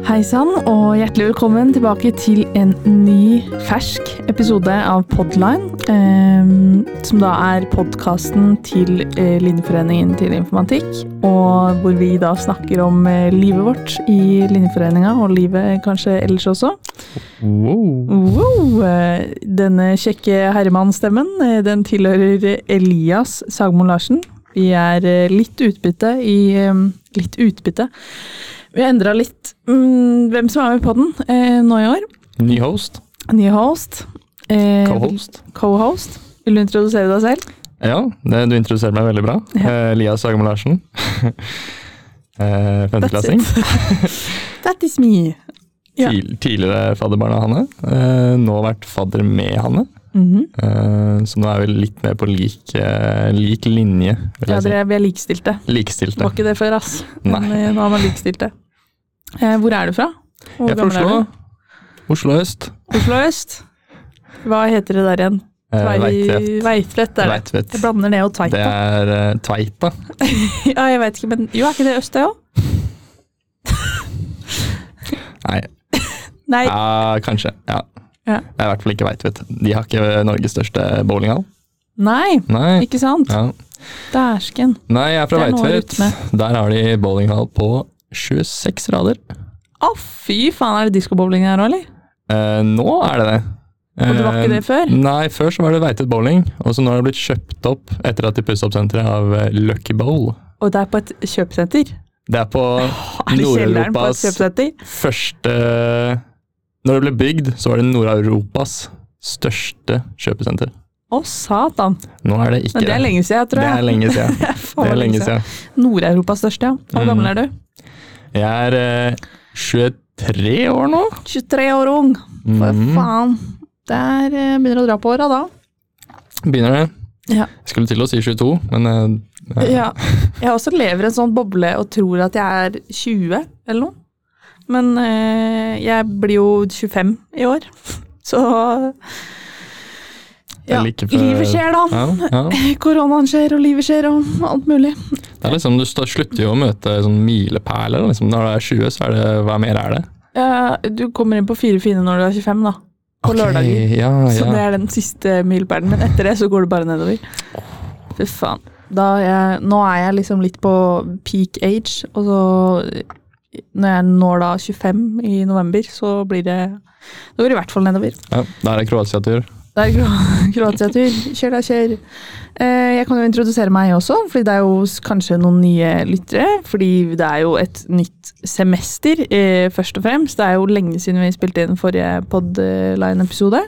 Hei sann, og hjertelig velkommen tilbake til en ny, fersk episode av Podline. Eh, som da er podkasten til eh, Linjeforeningen til informatikk. Og hvor vi da snakker om eh, livet vårt i Linjeforeninga, og livet kanskje ellers også. Wow. Wow, eh, denne kjekke herremannstemmen, eh, den tilhører Elias Sagmo Larsen. Vi er eh, litt utbytte i eh, Litt utbytte. Vi har endra litt mm, hvem som er med på den eh, nå i år. Ny host. Ny host. Eh, Co-host. Co-host. Vil du introdusere deg selv? Ja, det, du introduserer meg veldig bra. Ja. Eh, Elias Sagmo Larsen. eh, Femteklassing. That is me. Ja. Tidligere fadderbarn av Hanne. Eh, nå vært fadder med Hanne. Mhm. Eh, så nå er vi litt mer på lik, eh, lik linje. Ja, si. dere, vi er likestilte. Likestilte. Var ikke det før, ass. Nei. Men nå er man likestilte. Eh, hvor er du fra? Hvor Jeg er fra Oslo. Oslo øst. Oslo øst. Hva heter det der igjen? Eh, Veitvet. Veitvet er det. Veitvet. Jeg blander ned og Det er uh, Tveita. Ja, jeg vet ikke, men jo, er ikke det øst, det òg? Nei, Nei. ja, kanskje. Ja. Ja. Det i hvert fall ikke Veitvet. De har ikke Norges største bowlinghall. Nei, Nei. ikke sant? Ja. Dæsken. Nei, jeg er fra Det Veitvet. Der har de bowlinghall på 26 rader. Å, fy faen, er det diskobowling her òg, eller? Eh, nå er det det. Og det var ikke det Eh, før? Nei, før så var det Veitet bowling, og så nå har det blitt kjøpt opp etter at de pusset opp senteret av eh, Lucky Bowl. Og det er på et kjøpesenter? Det er på det Nord-Europas første Når det ble bygd, så var det Nord-Europas største kjøpesenter. Å, satan. Nå er det ikke Men det er lenge siden, tror jeg. Det er lenge siden. Det er Det er lenge siden. Nord-Europas største, ja. Hvor Mm. gammel er du? Jeg er eh, 23 år nå. 23 år ung. For mm. faen. Der eh, begynner å dra på åra, da. Begynner det. Ja. Jeg skulle til å si 22, men eh, ja. Jeg også lever i en sånn boble og tror at jeg er 20 eller noe. Men eh, jeg blir jo 25 i år. Så ja, like før- livet skjer, da. ja, ja. Koronaen skjer, og livet skjer, og alt mulig. Det er liksom, Du slutter jo å møte sånn milepæler. Liksom. Når du er 20, så er det Hva mer er det? Ja, du kommer inn på Fire fine når du er 25, da. På okay, lørdager. Ja, Så det er den siste milepælen. Men etter det så går det bare nedover. Fy faen. Jeg, nå er jeg liksom litt på peak age, og så Når jeg når da 25 i november, så blir det Det går i hvert fall nedover. ja da er det Kroatia-tur. Det er Kro- Kroatia-tur. Kjør da, kjør. Eh, Jeg kan jo introdusere meg også, fordi det er jo kanskje noen nye lyttere. Fordi det er jo et nytt semester, eh, først og fremst. Det er jo lenge siden vi spilte inn forrige Podline-episode.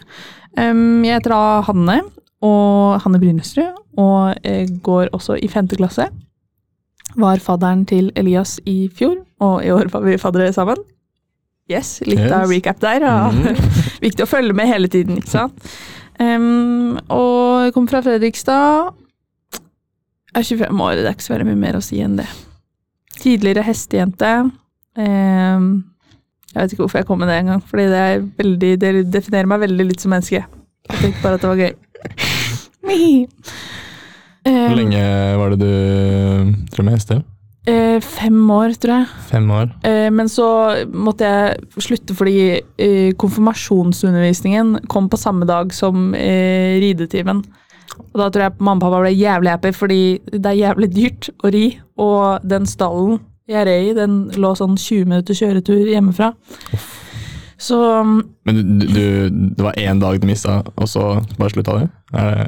Jeg heter da Hanne, og Hanne Brynestrud, og eh, går også i femte klasse. Var fadderen til Elias i fjor, og i år var vi faddere sammen. Yes, litt av recap der. Mhm. Viktig å følge med hele tiden, ikke sant? Um, og jeg kommer fra Fredrikstad. Jeg er 25 år, det er ikke så veldig mye mer å si enn det. Tidligere hestejente. Um, jeg vet ikke hvorfor jeg kom med det engang, fordi det, veldig, det definerer meg veldig litt som menneske. Jeg tenkte bare at det var gøy. Hvor lenge var det du drev med hestehjelp? eh, fem år, tror jeg. Fem år. Eh, Men så måtte jeg slutte fordi eh, konfirmasjonsundervisningen kom på samme dag som eh, ridetimen. Og da tror jeg mamma og pappa ble jævlig happy, fordi det er jævlig dyrt å ri. Og den stallen jeg red i, den lå sånn 20 minutter kjøretur hjemmefra. Så Men du, du, det var én dag du mista, og så bare slutta du?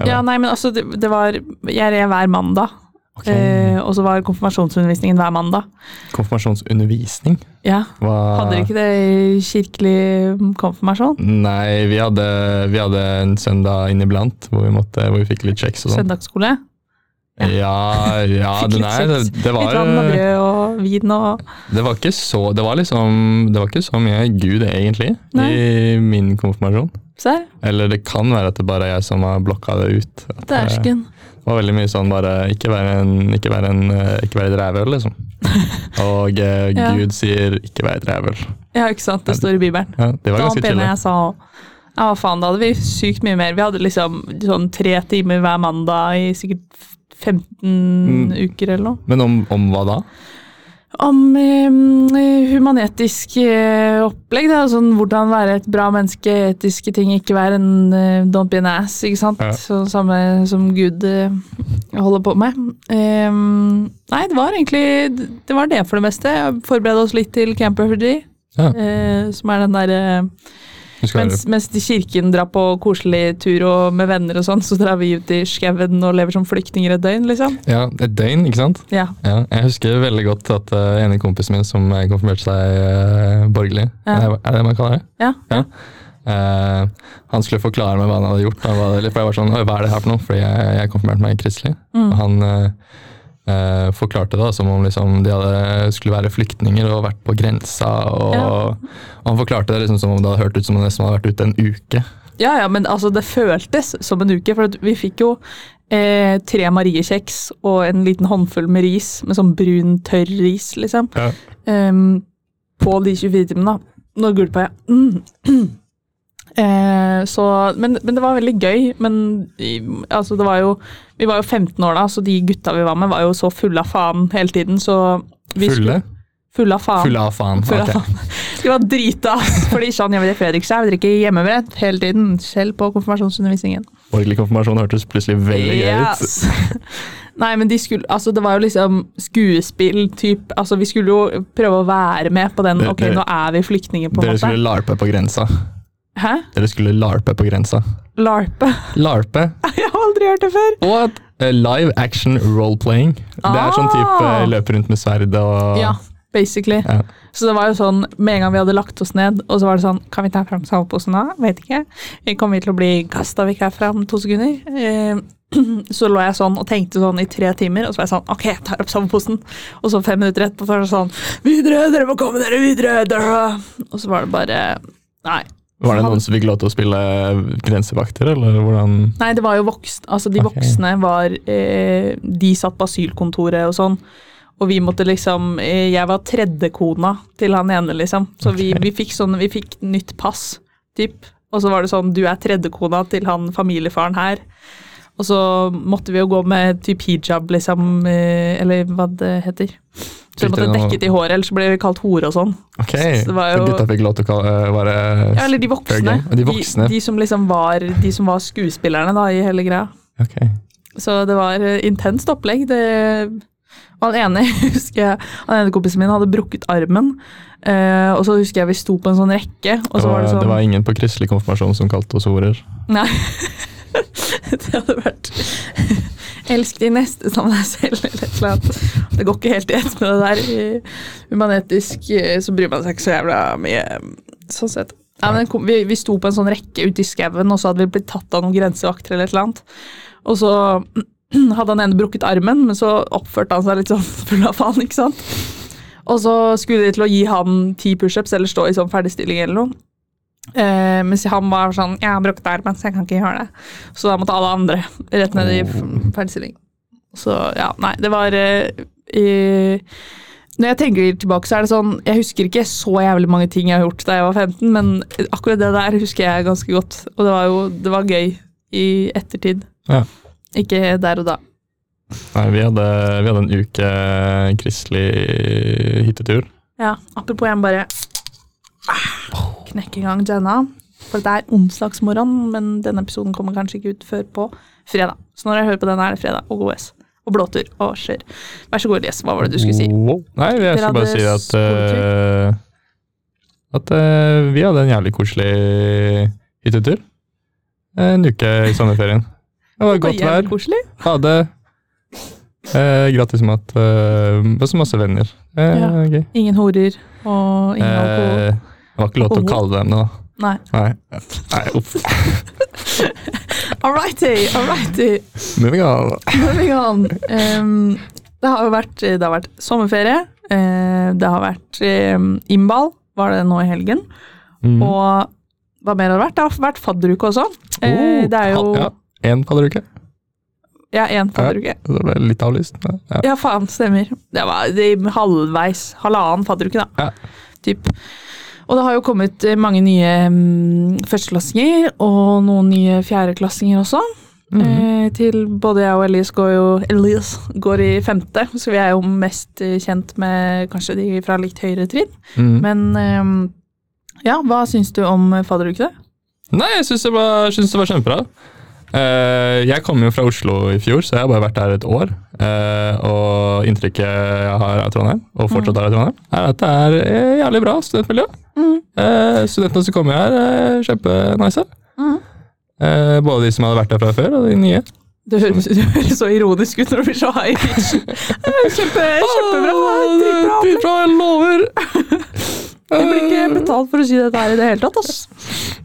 Ja, nei, men altså, det, det var Jeg red hver mandag. Okay. Eh, og så var konfirmasjonsundervisningen hver mandag. Konfirmasjonsundervisning? Ja, Hva Hadde dere ikke det kirkelig konfirmasjon? Nei, vi hadde, vi hadde en søndag inniblant hvor vi, måtte, hvor vi fikk litt kjeks og sånn. Søndagsskole? Ja. Ja, det, nei, det, det, var, Litt vann og brød og vin og det var ikke så Det var liksom Det var ikke så mye Gud, egentlig, Nei. i min konfirmasjon. Ser? Eller det kan være at det bare er jeg som har blokka det ut. At det Dæsken. var veldig mye sånn bare Ikke være en Ikke være, en, eh, ikke være et rævøl, liksom. Og eh, Ja. Gud sier 'ikke vær et rævøl'. Ja, ikke sant. Det står i Bibelen. Ja, det var ganske pene jeg sa Ja, faen, da hadde vi sykt mye mer. Vi hadde liksom sånn tre timer hver mandag i sikkert 15 Mm. uker eller noe. Men om, om hva da? Om eh, humanetisk eh, opplegg. Da. Sånn, hvordan være et bra menneske, etiske ting, ikke være en eh, don't be an ass. ikke sant? Ja. Så, samme som Gud eh, holder på med. Ehm, nei, det var egentlig det var det for det meste. Jeg forberedte oss litt til Camp Refugee, Ja. eh, som er den derre mens, mens de kirken drar på koselig tur og med venner og sånn, så drar vi ut i skauen og lever som flyktninger et døgn, liksom. Ja, et døgn, ikke sant? Ja. Ja, jeg husker veldig godt at uh, en av kompisene min som eh, konfirmerte seg uh, borgerlig, Ja. er det det man kaller det? Ja. Ja. Uh, han skulle forklare meg hva han hadde gjort. Han var, for jeg var sånn, hva er det her for noe? Fordi jeg, jeg konfirmerte meg kristelig. Mm. Og han eh, eh, forklarte det som om liksom, de hadde, skulle være flyktninger og vært på grensa. Og, Ja. og han forklarte det liksom som om det hadde hørt ut som om det nesten hadde vært ute en uke. Ja, ja, men altså, det føltes som en uke, for at vi fikk jo eh, tre mariekjeks og en liten håndfull med ris, med sånn brun, tørr ris, liksom, Ja. Um, på de 24 timene. Nå gulpa jeg. Mm. Eh, så, men, men det var veldig gøy. Men altså, det var jo Vi var jo 15 år da, så de gutta vi var med, var jo så fulle av faen hele tiden, så vi Fulle? Fulle av faen. Fulle av faen. Fulle av ok. faen. De var drita. Fordi sånn, jeg vet Fredrikstad, jeg drikker hjemmebrett hele tiden, selv på konfirmasjonsundervisningen. Borgerlig konfirmasjon hørtes plutselig veldig gøy ut. Nei, men de skulle, altså det var jo liksom skuespill, typ. Altså, vi skulle jo prøve å være med på den, Dere- ok, nå er vi flyktninger på en måte. Dere skulle larpe på grensa. Hæ? Dere skulle larpe på grensa. LARPe? Larpe? Jeg har aldri hørt det før. What? Eh, Live action role-playing. Det er sånn type Ah. løpe rundt med sverd og Ja, basically. Ja. Så det var jo sånn, med en gang vi hadde lagt oss ned, og så var det sånn, kan vi ta frem soveposen da? Vet ikke. Kommer vi til å bli kastet vekk herfra om to sekunder? Eh, så lå jeg sånn og tenkte sånn i tre timer, og så var jeg sånn, ok, jeg tar opp soveposen. Og så fem minutter etterpå så var det sånn, videre, dere må komme dere videre! Dere. Og så var det bare, nei. Var det noen som fikk lov til å spille grensevakter, eller hvordan Nei, det var jo voksne, altså de voksne var, eh, de satt på asylkontoret og sånn. Og vi måtte liksom eh, Jeg var tredjekona til han ene, liksom. Så vi, vi fikk sånn Vi fikk nytt pass, typ. Og så var det sånn Du er tredjekona til han familiefaren her. Og så måtte vi jo gå med typ hijab, liksom. eh, Eller hva det heter. Så jeg måtte dekket i håret, ellers ble vi kalt hore og sånn. Ok, Så det var så gutta fikk lov til å være Ja, eller de voksne. De voksne. De, de som liksom var De som var skuespillerne da i hele greia. Ok. Så det var eh, intenst opplegg. Det, og han ene husker jeg, han ene kompisen min hadde brukket armen. eh, og så husker jeg vi sto på en sånn rekke, og Det så var var, det sånn det var ingen på kristelig konfirmasjon som kalte oss horer. Nei. det hadde vært Elsk de neste som deg selv, eller et eller annet. Det går ikke helt i ett med det der. Humanetisk eh, så bryr man seg ikke så jævla mye. Sånn sett. Ja, vi, vi sto på en sånn rekke ute i skauen, og så hadde vi blitt tatt av noen grensevakter eller et eller annet. Og så hadde han ene brukket armen, men så oppførte han seg litt sånn full av faen, ikke sant. Og så skulle de til å gi han ti pushups eller stå i sånn ferdigstilling eller noe. Eh, mens han var sånn Jeg har brukket armen, så jeg kan ikke gjøre det. Så da måtte alle andre rett ned i f- ferdigstilling. Så ja, nei, det var uh, Når jeg tenker tilbake, så er det sånn Jeg husker ikke så jævlig mange ting jeg har gjort da jeg var 15, men akkurat det der husker jeg ganske godt. Og det var jo det var gøy i ettertid. Ja. Ikke der og da. Nei, vi hadde, vi hadde en uke kristelig hyttetur. Ja, apropos jeg bare knekke i gang Jenna. For det er onsdagsmorgen, men denne episoden kommer kanskje ikke ut før på fredag. Så når jeg hører på den, er det fredag og OS Og blåtur og skjør Vær så god, Elias. Hva var det du skulle si? Wow. Nei, jeg skulle bare si at eh, At uh, vi hadde en jævlig koselig hyttetur. En uke i sommerferien. Det var godt vær. koselig. Hadde eh, gratis mat. Eh, og så masse venner. Eh, Ja. okay. Ingen horer og ingen alkohol. Det var ikke lov til å kalle dem da. Nei. Nei. Nei, uff. All righty, Moving on. Moving on. Um, det har vært, det har vært sommerferie. Uh, det har vært um, innball, var det nå i helgen. Mm. Og hva mer har det vært? Det har vært fadderuke også. Eh, det er jo Ja, én fadderuke. Ja, én fadderuke. Ja, det ble litt avlyst. Ja. Ja, faen, stemmer. Det var det, halvveis. Halvannen fadderuke, da. Ja. Typ. Og det har jo kommet eh, mange nye mm, førsteklassinger, og noen nye fjerdeklassinger også. Mhm. Eh, til både jeg og Elias går jo Elias går i femte, så vi er jo mest eh, kjent med kanskje de fra litt høyere trinn. Mhm. Men eh, ja, hva syns du om fadderuke? Nei, jeg syns det, det var kjempebra. Eh, jeg kom jo fra Oslo i fjor, så jeg har bare vært der et år. Eh, og inntrykket jeg har av Trondheim, og fortsatt har av Trondheim, er at det er eh, jævlig bra studentmiljø. Mm. Studentene som kommer her, er kjempenice. Mm. Både de som hadde vært der fra før, og de nye. Det høres, det høres så ironisk ut når du blir så high pitch. Kjempe, kjempebra! Dritbra! Dritbra, jeg lover! Jeg blir ikke betalt for å si dette her i det hele tatt, ass.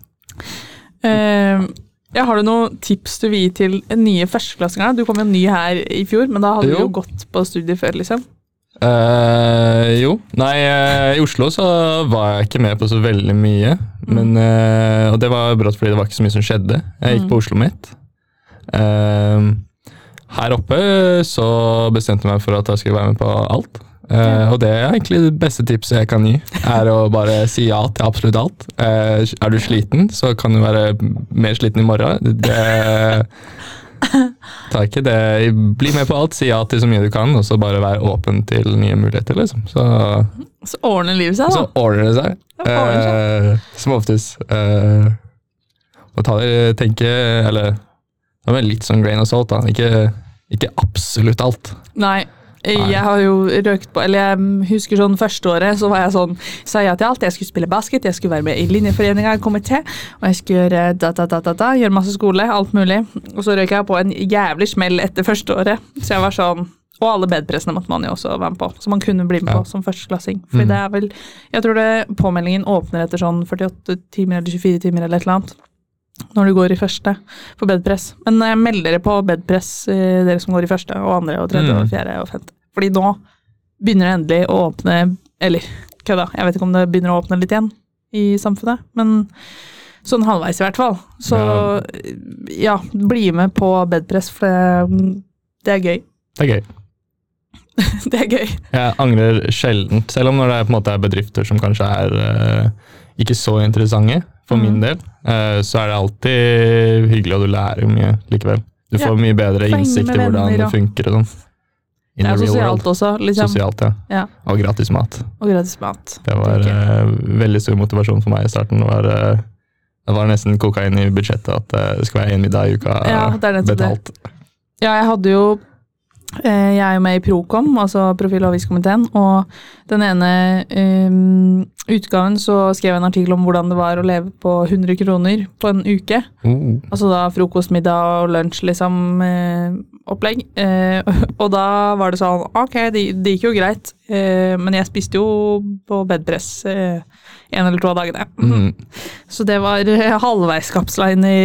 Eh, ja, har du noen tips du vil gi til nye førsteklassinger? Du kom jo ny her i fjor, men da hadde du Jo. jo gått på studiet før, liksom. Uh, jo. Nei, uh, i Oslo så var jeg ikke med på så veldig mye. Men, uh, og det var brått fordi det var ikke så mye som skjedde. Jeg gikk Mm. på Oslo mitt. Her oppe så bestemte jeg meg for at jeg skulle være med på alt. Ja. Og det er egentlig det beste tipset jeg kan gi. Er å bare si ja til absolutt alt. Uh, er du sliten, så kan du være mer sliten i morgen. Det tar ikke det. Bli med på alt, si ja til så mye du kan, og så bare vær åpen til nye muligheter, liksom. Så, Så ordner livet seg, så ordner det seg. Eh, som oftest. Og ta det, tenke Eller det var litt sånn grain of salt, da. Ikke, ikke absolutt alt. Nei. Jeg har jo røkt på Eller jeg husker sånn første året, så var jeg sånn Sa ja til alt. Jeg skulle spille basket, jeg skulle være med i linjeforeninga, komité, og jeg skulle gjøre da, da, da, da, da, gjøre masse skole, alt mulig. Og så røyka jeg på en jævlig smell etter første året. Så jeg var sånn Og alle bedpressene måtte man jo også være med på, så man kunne bli med Ja. på som førsteklassing. For mm. det er vel Jeg tror det påmeldingen åpner etter sånn 48 timer eller 24 timer eller et eller annet. Når du går i første på bedpress. Men jeg melder dere på bedpress, eh, dere som går i første og andre og tredje Mm. og fjerde og femte. Fordi nå begynner det endelig å åpne Eller kødda, jeg vet ikke om det begynner å åpne litt igjen i samfunnet, men sånn halvveis i hvert fall. Så ja, bli med på bedpress, for det, det er gøy. Det er gøy. Det er gøy. Jeg angrer sjelden, selv om når det er, måte er bedrifter som kanskje er eh, ikke så interessante, for Mm. min del, uh, så er det alltid hyggelig, og du lærer jo mye likevel. Du Ja, får mye bedre innsikt i hvordan venner det funker og sånn. In Det er sosialt også, liksom. Sosialt, ja. Ja. Og gratis mat. Og gratis mat. Det var eh, veldig stor motivasjon for meg i starten. Var, uh, det var nesten kokain i budsjettet at det skulle være én middag i uka Ja, er det. betalt. Ja, jeg hadde jo Jeg er jo med i Procom, altså Profil- og avvikskomiteen, og den ene um, utgaven så skrev jeg en artikkel om hvordan det var å leve på 100 kroner på en uke. Mm. Altså da frokost, middag og lunsj, liksom, eh, opplegg. Eh, og da var det sånn, ok, det, det gikk jo greit, eh, men jeg spiste jo på bedpress eh, en eller to av dagene. Mm, Så det var halvveiskapsla inn i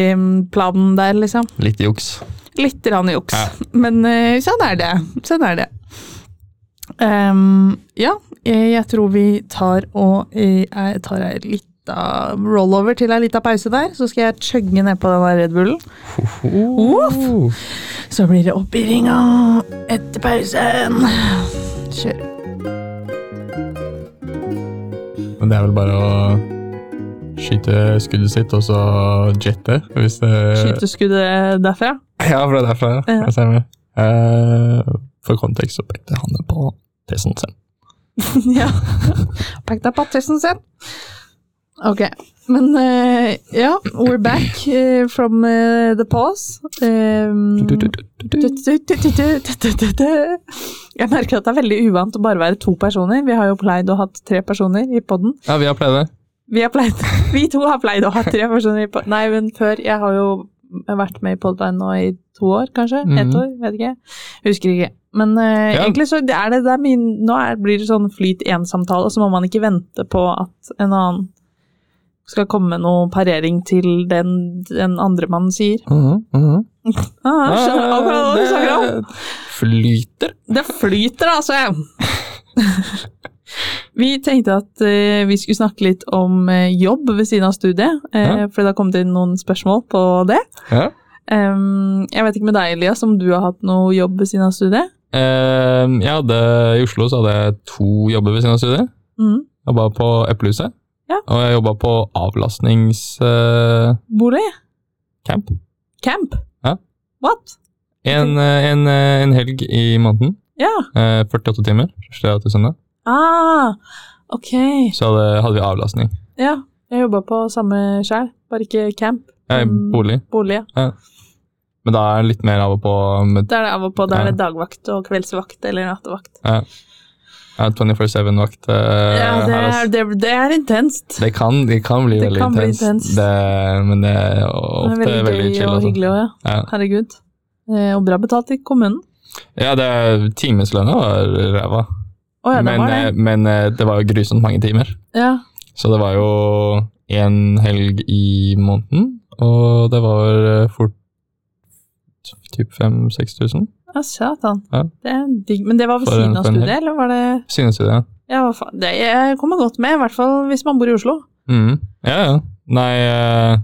planen der, liksom. litt juks. Litt rann juks. Ja. Men eh, sånn er det. Sånn er det. Um, ja, jeg, jeg tror vi tar og eh, Jeg tar ei lita rollover til ei lita pause der, så skal jeg chugge nedpå den der Red Bullen. Uff. Så blir det opp i ringa etter pausen. Kjør. Men det er vel bare å skyte skuddet sitt, og så jette, hvis det Skyteskuddet derfra. Ja, fra derfra, ja. Ja. Jeg ser uh, for kontekst så pekte han på PC-en sin. ja. Pekte på pattesen sin. Ok, men uh, ja, we're back uh, from uh, the pause. Um, Jeg merker at det er veldig uvant å bare være to personer. Vi har jo pleid å ha tre personer i podden. Ja, vi har pleid det. Vi, har pleid, vi to har pleid å ha tre personer i podden. Nei, men før. Jeg har jo vært med i podden nå i to år, kanskje. Ett Mhm. år, vet ikke. Husker ikke. Men uh, Ja. egentlig så er det, det er min, nå er, blir det sånn flyt én-samtale, så må man ikke vente på at en annen skal komme noe parering til den, den andre mannen sier. Mhm, mhm. Ah, skjønner snakker om. Det Flyter. Det flyter, altså! vi tenkte at eh, vi skulle snakke litt om eh, jobb ved siden av studiet, eh, Ja. for det har kommet inn noen spørsmål på det. Ja. Jeg vet ikke med deg, Elias, om du har hatt noe jobb ved siden av studiet? Jeg hadde, I Oslo så hadde jeg to jobber ved siden av studiet. Mm. Jobba på Eplehuset. Ja. Og jeg jobba på avlastningscamp. Bolig? Camp? Ja. What? En, en, en helg i måneden. Ja. eh, 48 timer. første til søndag. Ah, ok. Så hadde, hadde vi avlastning. Ja, jeg jobba på samme sjæl, bare ikke camp. Men bolig. Bolig, ja. Men da er det litt mer av og på med Da er det av og på, da er det dagvakt og kveldsvakt eller nattevakt. ja, 24-7-vakt eh, Ja, det her. er, Altså. det, det er intenst. Det kan, det kan bli Det veldig kan bli intenst. intenst. Det, men det er Det ofte er veldig veldig, gøy chill. og Altså. hyggelig òg, ja. Ja. Herregud. Eh, Og bra betalt i kommunen. ja, det er timeslønna var ræva. Å ja, men, eh, det. men eh, det var jo grusomt mange timer. Ja. Så det var jo en helg i måneden, og det var eh, fort typ 5000-6000. ja, satan. Ja. Det er digg. Men det var ved siden av studiet, eller var det Siden av studiet, Ja, ja. Det jeg kommer godt med, i hvert fall hvis man bor i Oslo. Mm. Ja, ja. Nei, eh,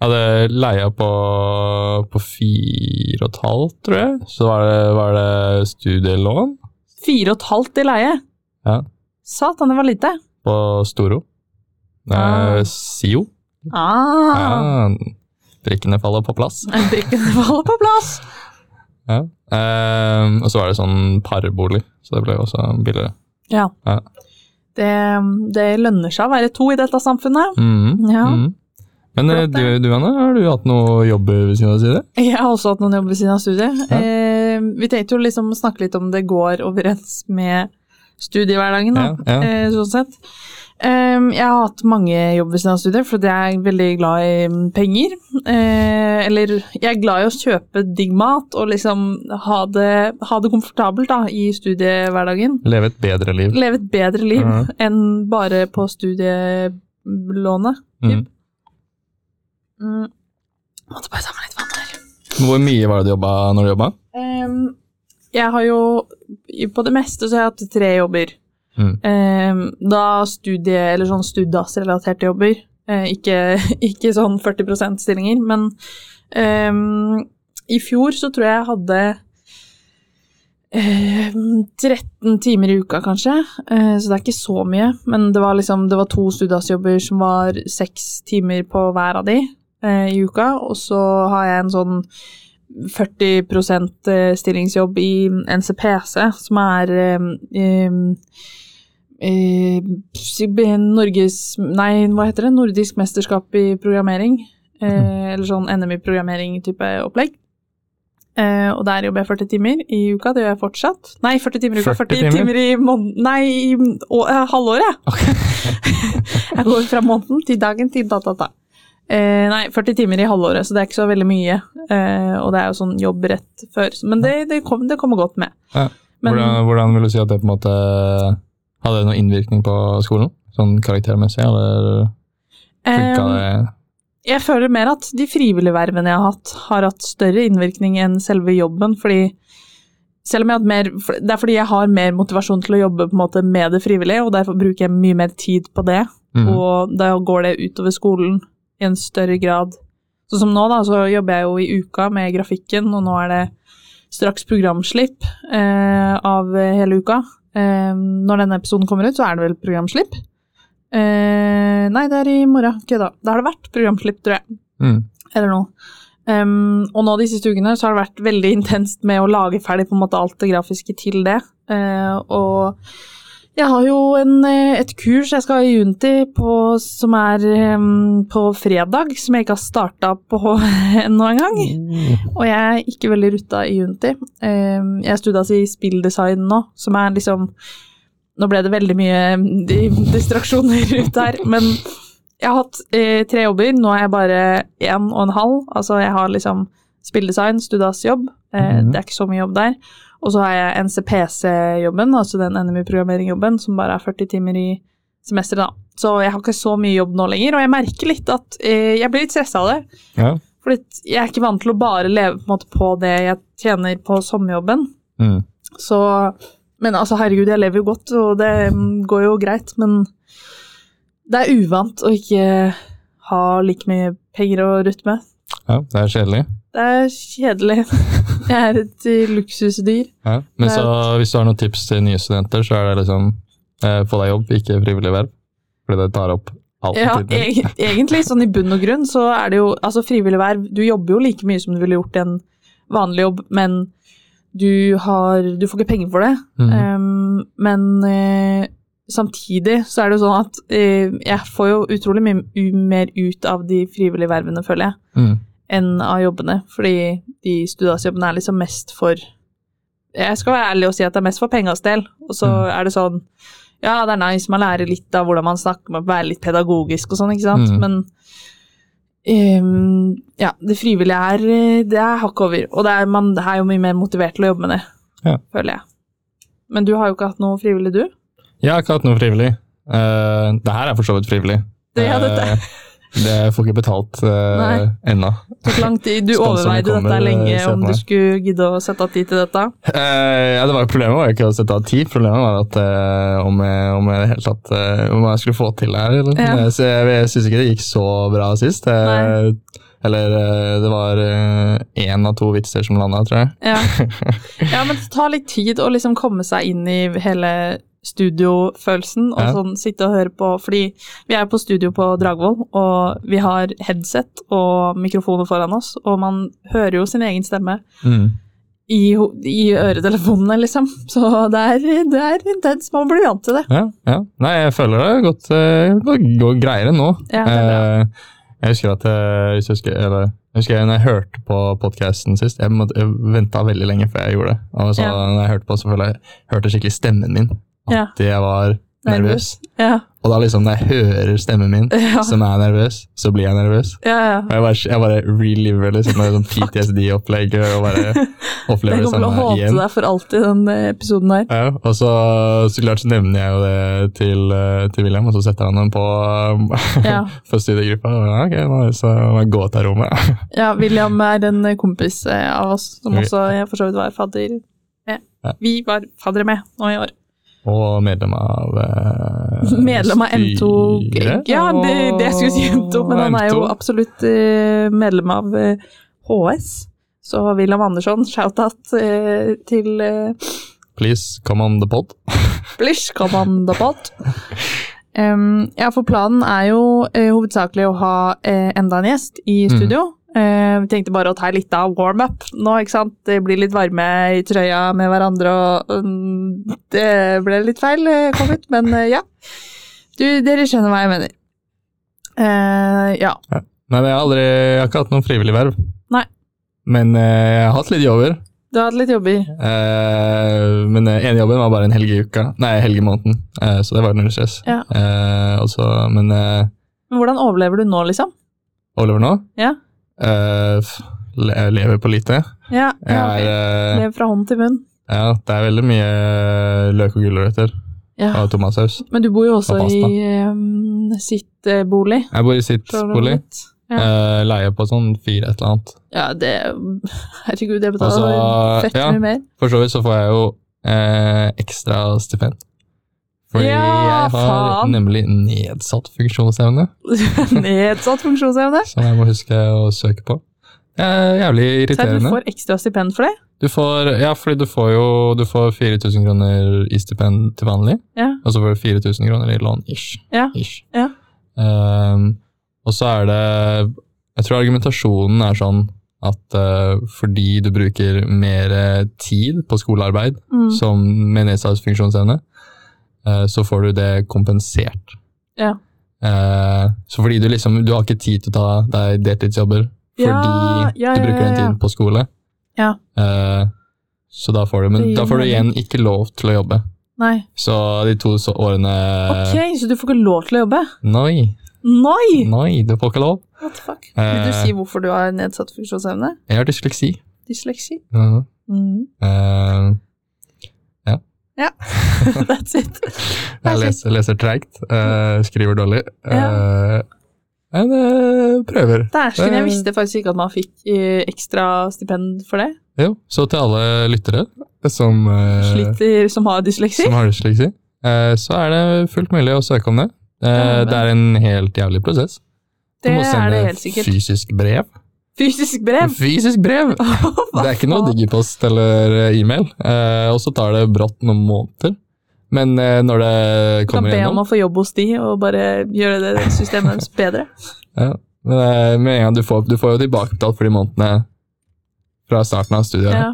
jeg hadde leia på, på fire og et halvt, tror jeg. Så var det, var det studielån Fire og et halvt i leie. Ja. Satan, det var lite. på Storo. Ah. SIO. Ah. Ja, prikkene faller på plass. Brikkene faller på plass. Ja. Eh, og så var det sånn parbolig, så det ble også billigere. Ja. Ja. Det, det lønner seg å være to i dette samfunnet. Mhm, Ja. Mm. Men eh, Flott, du, du, Anne, har du hatt noe jobb ved siden av studiet? Jeg har også hatt noen jobber ved siden av studiet. Ja. Eh, vi tenkte jo liksom snakke litt om det går overens med studiehverdagen, da, Ja, ja. Eh, sånn sett. Eh, jeg har hatt mange jobber ved siden av studiet, fordi jeg er veldig glad i mm, penger. Eh, eller jeg er glad i å kjøpe digg mat og liksom ha det, ha det komfortabelt da, i studiehverdagen. Leve et bedre liv. Leve et bedre liv Ja. enn bare på studielånet. Mhm. Mm. Måtte bare ta meg litt vann her. Hvor mye var det du jobba når du jobba? Ehm, jeg har jo På det meste så har jeg hatt tre jobber. Mm. Um, da studie- eller sånn Studas-relaterte jobber. Uh, ikke, ikke sånn 40 %-stillinger, men um, i fjor så tror jeg jeg hadde ehm, 13 timer i uka, kanskje. Eh, så det er ikke så mye. Men det var liksom Det var to Studas-jobber som var seks timer på hver av de eh, i uka. Og så har jeg en sånn 40% stillingsjobb i NCPC, som er eh, eh, eh, Norges Nei, hva heter det? Nordisk mesterskap i programmering. Eh, eller sånn NM-i-programmering-type opplegg. Eh, og der jobber jeg 40 timer i uka. Det gjør jeg fortsatt. Nei, 40 timer i uka. 40 40 timer? i måneden Nei, i å, halvåret! halvåret. jeg går fra måneden til dagen til da-da-da. Eh, nei, 40 timer i halvåret, så det er ikke så veldig mye. Eh, og det er jo sånn jobb rett før. Men det, det, kom, det kommer godt med. Ja. Men- hvordan, hvordan vil du si at det på en måte hadde noen innvirkning på skolen? Sånn karaktermessig, eller funka Eh, det? Jeg føler mer at de frivillige vervene jeg har hatt, har hatt større innvirkning enn selve jobben, fordi selv om jeg har hatt mer, Det er fordi jeg har mer motivasjon til å jobbe på en måte med det frivillige, og derfor bruker jeg mye mer tid på det. Mm. Og da går det utover skolen i en større grad. Sånn som nå, da, så jobber jeg jo i uka med grafikken, og nå er det straks programslipp eh, av hele uka. Eh, når denne episoden kommer ut, så er det vel programslipp. Eh, nei, det er i morgen. Kødda. Da har det vært programslipp, tror jeg. Mm. Eller noe. Um, og nå de siste ukene så har det vært veldig intenst med å lage ferdig på en måte alt det grafiske til det. Uh, og jeg har jo en, eh, et kurs jeg skal ha i Junti på, som er um, på fredag, som jeg ikke har starta på ennå engang. Og jeg er ikke veldig rutta i Junti. Um, jeg studerer i spilldesign nå, som er liksom Nå ble det veldig mye distraksjoner ut her, men jeg har hatt eh, tre jobber. Nå er jeg bare én og en halv. Altså, jeg har liksom spilldesign, Studas-jobb. Eh, mm. Det er ikke så mye jobb der. Og så har jeg NCPC-jobben, altså den NMI-programmering-jobben, som bare er 40 timer i semesteret, da. Så jeg har ikke så mye jobb nå lenger, og jeg merker litt at eh, jeg blir litt stressa av det. Ja. Fordi jeg er ikke vant til å bare leve på, måte, på det jeg tjener på sommerjobben. Mm. Så Men altså, herregud, jeg lever jo godt, og det mm, går jo greit, men det er uvant å ikke ha like mye penger å rutte med. ja, det er kjedelig. Det er kjedelig. Jeg er et luksusdyr. Ja. Men så hvis du har noen tips til nye studenter, så er det liksom eh, få deg jobb, ikke frivillig verv. Fordi det tar opp alt Ja, tiden egentlig, sånn i bunn og grunn, så er det jo Altså, frivillig verv Du jobber jo like mye som du ville gjort i en vanlig jobb, men du, har, du får ikke penger for det. Mm. Um, men eh, samtidig så er det jo sånn at eh, jeg får jo utrolig mye mer ut av de frivillige vervene, føler jeg, Mm. Enn av jobbene. Fordi de studasjobbene er liksom mest for Jeg skal være ærlig og si at det er mest for pengas del. Og så Mm. er det sånn Ja, det er nice, man lærer litt av hvordan man snakker, man være litt pedagogisk og sånn, ikke sant, Mm. men um, ja, det frivillige er Det er hakket over. Og det er, man er jo mye mer motivert til å jobbe med det, Ja. føler jeg. Men du har jo ikke hatt noe frivillig, du? Jeg har ikke hatt noe frivillig. Uh, det her er for så vidt frivillig. Det- ja, dette- Eh, det får ikke betalt uh, ennå. tok lang tid. Du overveide dette lenge, om du skulle gidde å sette av tid til dette? Uh, ja, det var, problemet var ikke å sette av tid, problemet var at uh, om, jeg, om jeg helt tatt uh, om jeg skulle få til det her. Eller? Ja. Eh, Så jeg, jeg syns ikke det gikk så bra sist. Eh, Nei. eller eh, det var én av to vitser som landa, tror jeg. Ja. ja, men det tar litt tid å liksom komme seg inn i hele studiofølelsen og Ja. sånn sitte og høre på, fordi vi er på studio på Dragvoll, og vi har headset og mikrofoner foran oss, og man hører jo sin egen stemme i, i øretelefonene, liksom. Så det er, det er intens. man blir vant til det. Ja, ja. Nei, jeg føler det godt, eh, går, går greiere nå. Ja. Eh, jeg husker at eh, hvis jeg husker, eller, jeg husker når jeg hørte på podkasten sist Jeg, måtte- jeg venta veldig lenge før jeg gjorde det. Og så, Ja. når jeg hørte på, så føler jeg hørte skikkelig stemmen min. At Ja. jeg var nervøs. Ja, Og da liksom, når jeg hører stemmen min som er nervøs, så blir jeg nervøs. ja. ja. Og jeg bare, jeg bare reliver liksom, med sånn PTSD-opplegg og bare Det opplever det kommer til å samme håpe deg for alltid, den eh, episoden her. Ja, og så, så klart så nevner jeg jo det til, eh, til William, og så setter han den på um, Ja. for studiegruppa. Og, ja, ok, nå så må jeg gå av rommet. Ja, William er en kompis eh, av oss, som også jeg for så vidt var fadder med. Vi var faddere med nå i år. Og medlem av eh, Medlem av M2 styret, Ja, det, det jeg skulle si M2, men han er jo absolutt eh, medlem av eh, HS. Så William Andersson, shout-out eh, til uh, Please come on the pod. Please come on the pod. Um, ja, for planen er jo eh, hovedsakelig å ha eh, enda en gjest i Mm. Eh, vi tenkte bare å ta litt av warm-up nå, ikke sant. Det blir litt varme i trøya med hverandre og um, Det ble litt feil eh, kom ut, men uh, ja. Du, dere skjønner hva jeg mener. Uh, ja. Nei, jeg har aldri jeg har ikke hatt noen frivillig verv. Nei. Men eh, jeg har hatt litt jobber. Du har hatt litt jobber. Eh, men uh, ene jobben var bare en helg i uka. Nei, helg i måneden. Eh, så det var null stress. Ja. Eh, og så- men eh, Men hvordan overlever du nå, liksom? Overlever nå Ja. Jeg lever på lite. Ja, Jeg er, eh, fra hånd til munn. ja, det er veldig mye eh, løk og gulrøtter Ja. og tomatsaus. Men du bor jo også Og i um, sitt uh, bolig. Jeg bor i sitt bolig. Ja. Uh, leier på sånn fire et eller annet. Ja, det Herregud, jeg betaler fett ja. mye mer. For så vidt så får jeg jo uh, ekstra stipend. Fordi Ja, jeg har faen. nemlig nedsatt funksjonsevne, Nedsatt funksjonsevne. som jeg må huske å søke på. Jævlig Så du får ekstra stipend for det? Du får, ja, fordi du får jo du får 4000 kroner i stipend til vanlig, Ja. og så får du 4000 kroner i lån, ish. Ja. ish. Ja. Um, og så er det Jeg tror argumentasjonen er sånn at uh, fordi du bruker mer tid på skolearbeid Mm. som med nedsatt funksjonsevne, så får du det kompensert. Ja. Eh, så fordi du liksom Du har ikke tid til å ta deg deltidsjobber fordi Ja, ja, du bruker den tiden på skole. Ja. Eh, så da får du Men da får du igjen ikke lov til å jobbe. Nei. Så de to så årene Ok, så du får ikke lov til å jobbe? Nei, Nei! nei, du får ikke lov. What the fuck? Vil du Eh. si hvorfor du har nedsatt funksjonsevne? Jeg har dysleksi. Dysleksi? Mhm. Mm. Eh, That's it. jeg leser, leser treigt, uh, skriver dårlig. Ja. Eh, men eh, prøver. Dæsken, jeg visste faktisk ikke at man fikk ekstra stipend for det. Jo, så til alle lyttere som, Sliter som har dysleksi. som har dysleksi, så er det fullt mulig å søke om det. Det er en helt jævlig prosess. Du Det må er sende fysisk brev. Fysisk brev! Fysisk brev! Det er ikke noe digipost eller eh, e-mail, eh, og så tar det brått noen måneder. Men eh, når det kommer Du kan be be om å få jobb hos de, og bare gjøre det systemet deres bedre. ja, men, eh, Med en gang du får, du får jo tilbakebetalt for de månedene fra starten av studiet. Ja.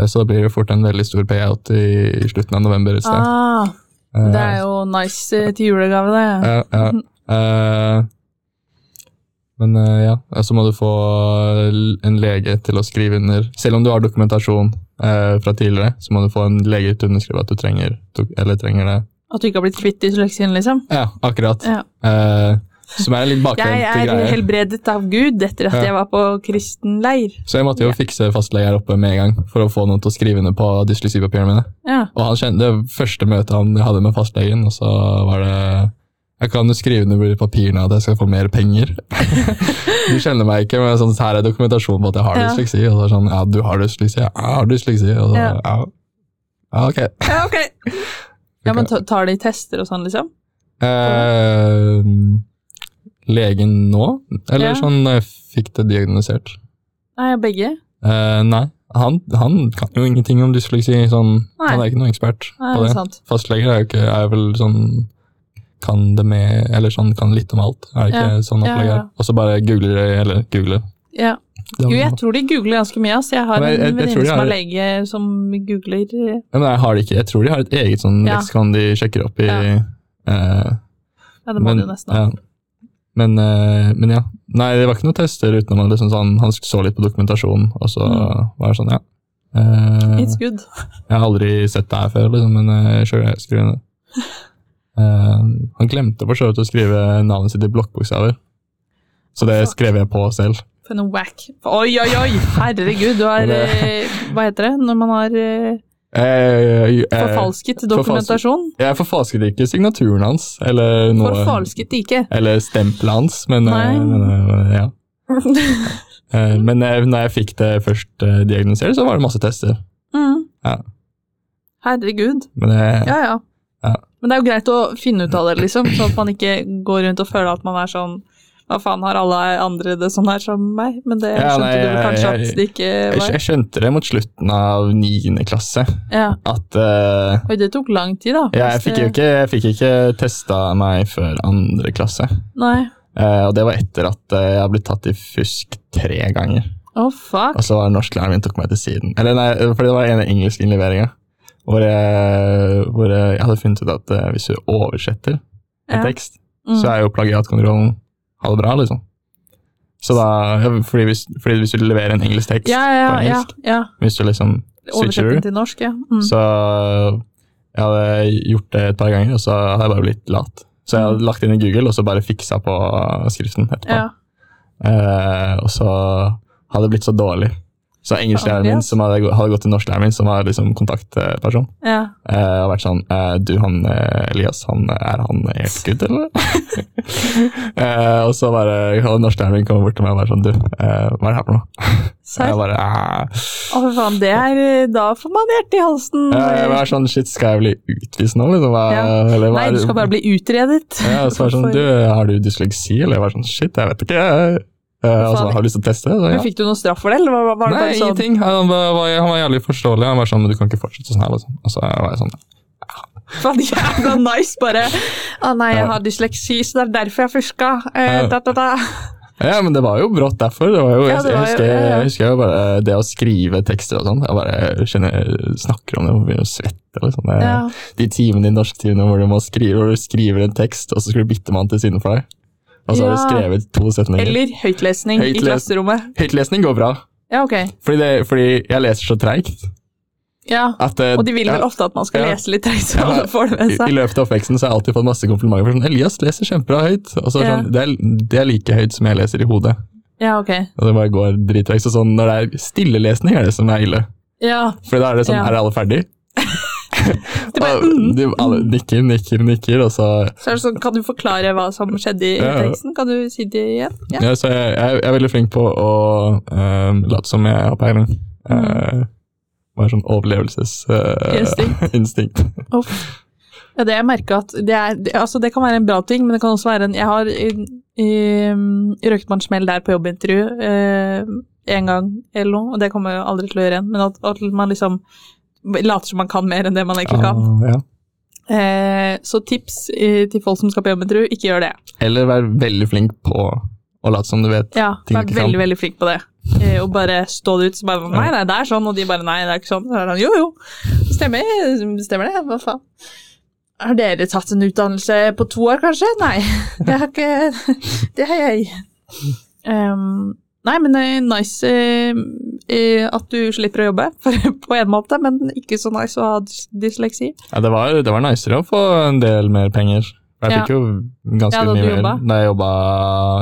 Eh, Så da blir det fort en veldig stor payout i, i slutten av november et sted. Ah, Eh, det er jo nice til julegave, det. Ja, ja. Eh, men eh, ja, så må du få en lege til å skrive under. Selv om du har dokumentasjon eh, fra tidligere, så må du få en lege til å underskrive at du trenger, eller trenger det. At du ikke har blitt kvitt dysleksien, liksom. Ja, akkurat. Ja. Eh, som er en litt Jeg er greie. helbredet av Gud etter at Ja. jeg var på kristen leir. Så jeg måtte jo Ja. fikse fastlege her oppe med en gang for å få noen til å skrive under på dysleksipapirene mine. Ja. Og han kjente det første møtet han hadde med fastlegen, og så var det Jeg kan jo skrive under på papirene at jeg skal få mer penger. du kjenner meg ikke, men sånn, her er dokumentasjon på at jeg har Ja. dysleksi. Og så er det sånn, ja, du har dysleksi, ja, jeg har dysleksi. Og så, Ja. ja. ja, ok. ja, ok. Ja, men tar de tester og sånn, liksom? Eh, legen nå? Eller Ja. sånn jeg fikk det diagnosert? Nei, begge? Eh, nei, han, han kan jo ingenting om dysleksi. Sånn, han er ikke noen ekspert Nei, på det. sant. Fastleger er jo ikke, er vel sånn kan det med, eller sånn kan litt om alt. Er det ikke Ja, sånn opplegg her? Og så bare googler de, eller googler. Ja. Jo, jeg tror de googler ganske mye. Altså. Jeg har jeg- jeg- en venninne som har- lege, som googler eh, Ja, Men jeg har det ikke. Jeg tror de har et eget sånn Ja. leksikon de sjekker opp i. Ja. uh, Ja, det må men, de nesten ha. ja. Men, uh, men ja. Nei, det var ikke noen tester utenom at liksom sånn, han så litt på dokumentasjonen, og så Mm. var det sånn, ja. Uh, It's good. Jeg har aldri sett det her før, liksom, men uh, sure, jeg skriver Eh, han glemte for så vidt å skrive navnet sitt i blokkbokstaver. Så det skrev jeg på selv. For noe whack. Oi, oi, oi! Herregud, du har eh, Hva heter det når man har eh, forfalsket dokumentasjon? Jeg forfalsket ikke signaturen hans, eller noe Forfalsket ikke. Eller stempelet hans, men, Nei. ja. Men når jeg fikk det først diagnosert, så var det masse tester. mm. Ja. Herregud. Men Ja, ja. Ja. Men det er jo greit å finne ut av det, liksom, sånn at man ikke går rundt og føler at man er sånn Hva faen, har alle andre det sånn her som meg? Men det Ja, skjønte nei, du kanskje jeg- at det ikke var? jeg skjønte det mot slutten av niende klasse, Ja. at uh, Oi, det tok lang tid, da. jeg, fikk jo ikke, jeg fikk ikke testa meg før andre klasse. Nei. Uh, og det var etter at uh, jeg har blitt tatt i fusk tre ganger. Å, fuck. Og så var norsklæreren min tok meg til siden. Eller nei, fordi det var en engelsk innleveringa. Hvor, jeg- hvor jeg hadde funnet ut at eh, hvis du oversetter en Ja. tekst, Mm. så er jo plagiatkontrollen ha det bra, liksom. Så da, fordi, hvis, fordi hvis du leverer en engelsk tekst Ja, ja, på ja. engelsk, ja. hvis du liksom switcher til norsk, ja. Mm. så jeg hadde gjort det et par ganger, og så hadde jeg bare blitt lat. Så jeg hadde lagt inn i Google, og så bare fiksa på skriften etterpå. ja. Eh, og så hadde det blitt så dårlig. Så engelsklæreren min, som hadde, hadde gått til norsklæreren min, som var liksom kontaktperson, ja. eh, har vært sånn eh, Du, han eh, Elias, han, er han helt good, eller? eh, og så bare hadde norsklæreren min kommet bort til meg og bare sånn Du, eh, hva er det her for noe? Serr? jeg bare Å, for faen, det er Da får man hjertet i halsen. jeg var sånn Shit, skal jeg bli utvist nå, liksom? Hva, Ja. eller, hva Nei, du skal bare bli utredet. Ja, og så var det sånn, du, har du dysleksi? Eller jeg var sånn, shit, jeg vet ikke. Uh, og har lyst til å teste? Så, Men ja. Fikk du noe straff for det, eller var, var det Nei, sånn? ingenting. Han var, han var jævlig forståelig. Han var sånn, men du kan ikke fortsette sånn her, liksom. Og så var jeg sånn, Faen, jævla nice, bare. Å nei, jeg har dysleksi, så det er derfor jeg fuska. Eh, Ja. da, da, da. ja, men det var jo brått derfor. Det var jo, jeg, jeg, husker, jeg husker jo bare det å skrive tekster og sånn. Jeg bare kjenner, snakker om det og begynner å svette. Liksom. Det, Ja. De timene i norsktimene hvor du må skrive, hvor du skriver en tekst, og så skal du bytte mann til siden for deg. Og så har du skrevet to setninger. Eller høytlesning i klasserommet. Høytlesning går bra, Ja, ok. fordi, det, fordi jeg leser så treigt. Ja. At, eh, Og de vil vel ja, ofte at man skal Ja. lese litt treigt. så Ja, alle får det med I, I løpet av oppveksten så har jeg alltid fått masse komplimenter. for sånn, Elias leser kjempebra høyt. Og så sånn, det, er, det er like høyt som jeg leser i hodet. Ja, ok. Og det bare går drittreigt. Så sånn, når det er stillelesning, er det som er ille. Ja. For da er det sånn, Ja. er alle ferdig? Bare, mm. de, alle nikker, nikker, nikker, og så Så er det sånn, kan du forklare hva som skjedde i Ja. teksten? Kan du si det igjen? Ja. ja, så jeg, jeg, er veldig flink på å uh, late som jeg har peiling. Uh, bare sånn overlevelsesinstinkt. Uh, Ja, det jeg merker at det, er, det, altså det kan være en bra ting, men det kan også være en Jeg har i- på en smell der på jobbintervju eh, en gang eller noe, og det kommer jeg aldri til å gjøre igjen, men at, at man liksom later som man kan mer enn det man egentlig kan. Uh, ja. Eh, så tips eh, til folk som skal på jobbintervju, ikke gjør det. Eller vær veldig flink på å late som du vet. Ja, Ting vær du ikke kan. veldig, veldig flink på det. eh, og bare stå det ut. Så bare Nei, nei, det er sånn, og de bare Nei, det er ikke sånn. Så er det sånn, jo, jo. Stemmer, stemmer det. Hva faen. Har dere tatt en utdannelse på to år, kanskje? Nei, det har ikke Det har jeg. Um, nei, men er nice eh, eh, at du slipper å jobbe, på en måte, men ikke så nice å ha dysleksi. Ja, det var, det var nicere å få en del mer penger. Jeg Ja. fikk jo ganske Ja, mye mer da jeg jobba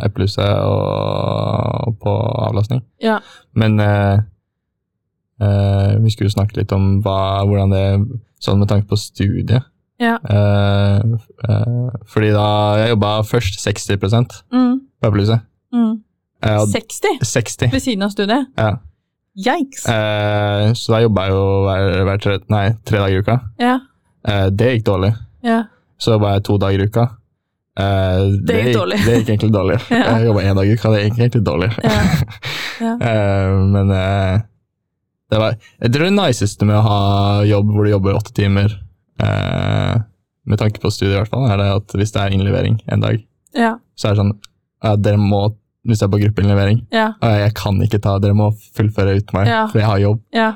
Eplehuset og på avlastning. Ja. Men eh, eh, vi skulle jo snakke litt om hva, hvordan det Sånn med tanke på studiet. Ja. Eh, eh, fordi da Jeg jobba først 60 på Mm, Eplehuset. mm. Eh, 60 60. ved siden av studiet? Ja. Yikes. Eh, så da jobba jeg jo hver, hver tre, nei, tre dager i uka. Ja, Eh, det gikk dårlig. ja. Så jobba jeg to dager i uka. Eh, Det gikk dårlig. Det gikk egentlig dårlig. Ja. Jeg jobba én dag i uka, det gikk egentlig dårlig. Ja. Ja. Eh, men eh, det var Jeg tror det niceste med å ha jobb hvor du jobber åtte timer, eh, med tanke på studiet i hvert fall, er det at hvis det er innlevering en dag, ja. så er det sånn ja, Dere må, hvis jeg er på gruppeinnlevering ja. Og Jeg kan ikke ta, dere må fullføre uten meg, Ja. for jeg har jobb. ja.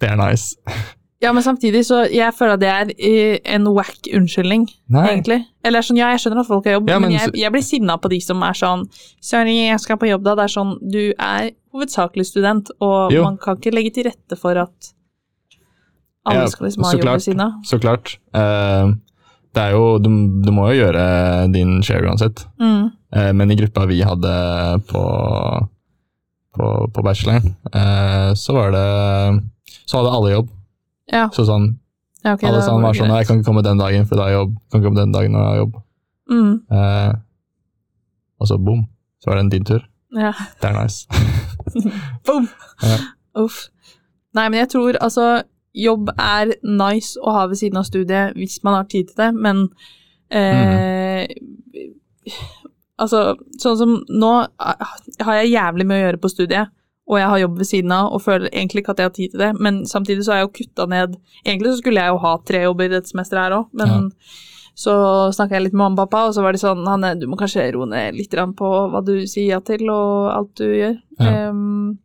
Det er nice. Ja, men samtidig så jeg føler at det er eh, en wack unnskyldning, Nei. egentlig. Eller sånn, ja, jeg skjønner at folk har jobb, Ja, men, men jeg, jeg blir sinna på de som er sånn Sorry, jeg skal på jobb da. Det er sånn, du er hovedsakelig student, og Jo. man kan ikke legge til rette for at alle Ja, skal liksom ha jobb ved siden av. Så klart. Eh, det er jo, du, du må jo gjøre din share uansett. Mm. Eh, men i gruppa vi hadde på, på, på bacheloren, eh, så var det Så hadde alle jobb. Ja, Så sånn, ja, okay, alle sammen går var sånn greit. Jeg kan ikke komme den dagen, for da har jeg jobb. Kan ikke komme den dagen når jeg har jobb. Mm. Eh, og så boom, så var det en din tur. Ja. Det er nice. Boom! Ja. Uff. Nei, men jeg tror altså Jobb er nice å ha ved siden av studiet hvis man har tid til det, men eh, Altså, sånn som nå ah, har jeg jævlig mye å gjøre på studiet, og jeg har jobb ved siden av og føler egentlig ikke at jeg har tid til det, men samtidig så har jeg jo kutta ned Egentlig så skulle jeg jo ha tre jobber i dette semesteret her òg, men så snakka jeg litt med mamma og pappa, og så var de sånn Hanne, du må kanskje roe ned litt på hva du sier ja til, og alt du gjør. Ja. Ehm,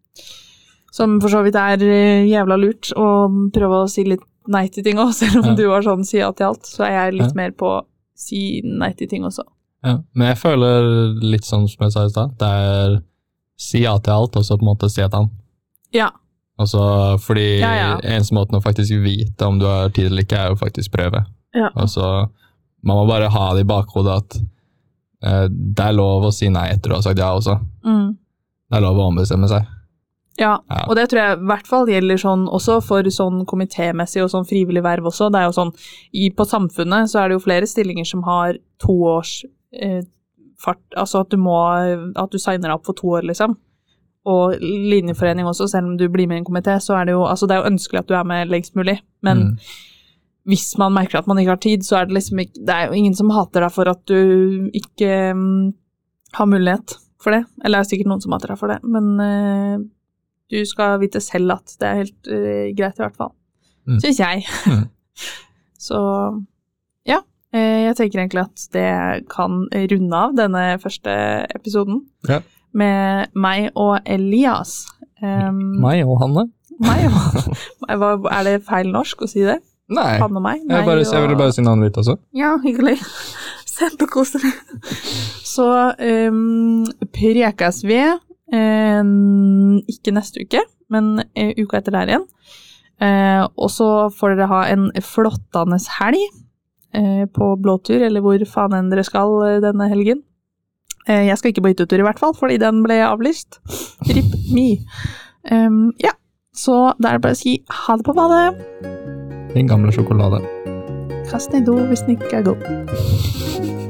som for så vidt er eh, jævla lurt å prøve å si litt nei til ting òg, selv om Ja. du var sånn si ja til alt. Så er jeg litt Ja. mer på si nei til ting også. Ja. Men jeg føler litt sånn som jeg sa i stad, det er si ja til alt, og så på en måte si et annet. Ja. Altså, fordi Ja, ja. eneste måten å faktisk vite om du har tid eller ikke, er jo faktisk prøve. Ja. Altså, man må bare ha det i bakhodet at eh, det er lov å si nei etter du har sagt ja også. Mm. Det er lov å ombestemme seg. Ja, Ja. og det tror jeg i hvert fall gjelder sånn også for sånn komitémessig og sånn frivillig verv også. Det er jo sånn, i, På Samfunnet så er det jo flere stillinger som har to års eh, fart, altså at du må at du signer opp for to år, liksom. Og linjeforening også, selv om du blir med i en komité, så er det jo altså det er jo ønskelig at du er med lengst mulig, men Mm. hvis man merker at man ikke har tid, så er det liksom ikke Det er jo ingen som hater deg for at du ikke um, har mulighet for det. Eller det er sikkert noen som hater deg for det, men eh, du skal vite selv at det er helt uh, greit, i hvert fall. Mm. Syns jeg. Mm. så ja. eh, jeg tenker egentlig at det kan runde av denne første episoden Ja. med meg og Elias. Um, Meg og Hanne? meg og Er det feil norsk å si det? Nei. Han og meg? Jeg, bare, jeg ville bare si navnet ditt også. Ja, hyggelig. Kjempekoselig. Så um, prekes vi ikke neste uke, men eh, uka etter der igjen. Eh, og så får dere ha en flottende helg eh, på blåtur, eller hvor faen enn dere skal eh, denne helgen. Eh, jeg skal ikke på hyttetur i hvert fall, fordi den ble avlyst. Rip me. Um, ja, så da er det bare å si ha det på badet. Din gamle sjokolade. Kast den i do hvis den ikke er god.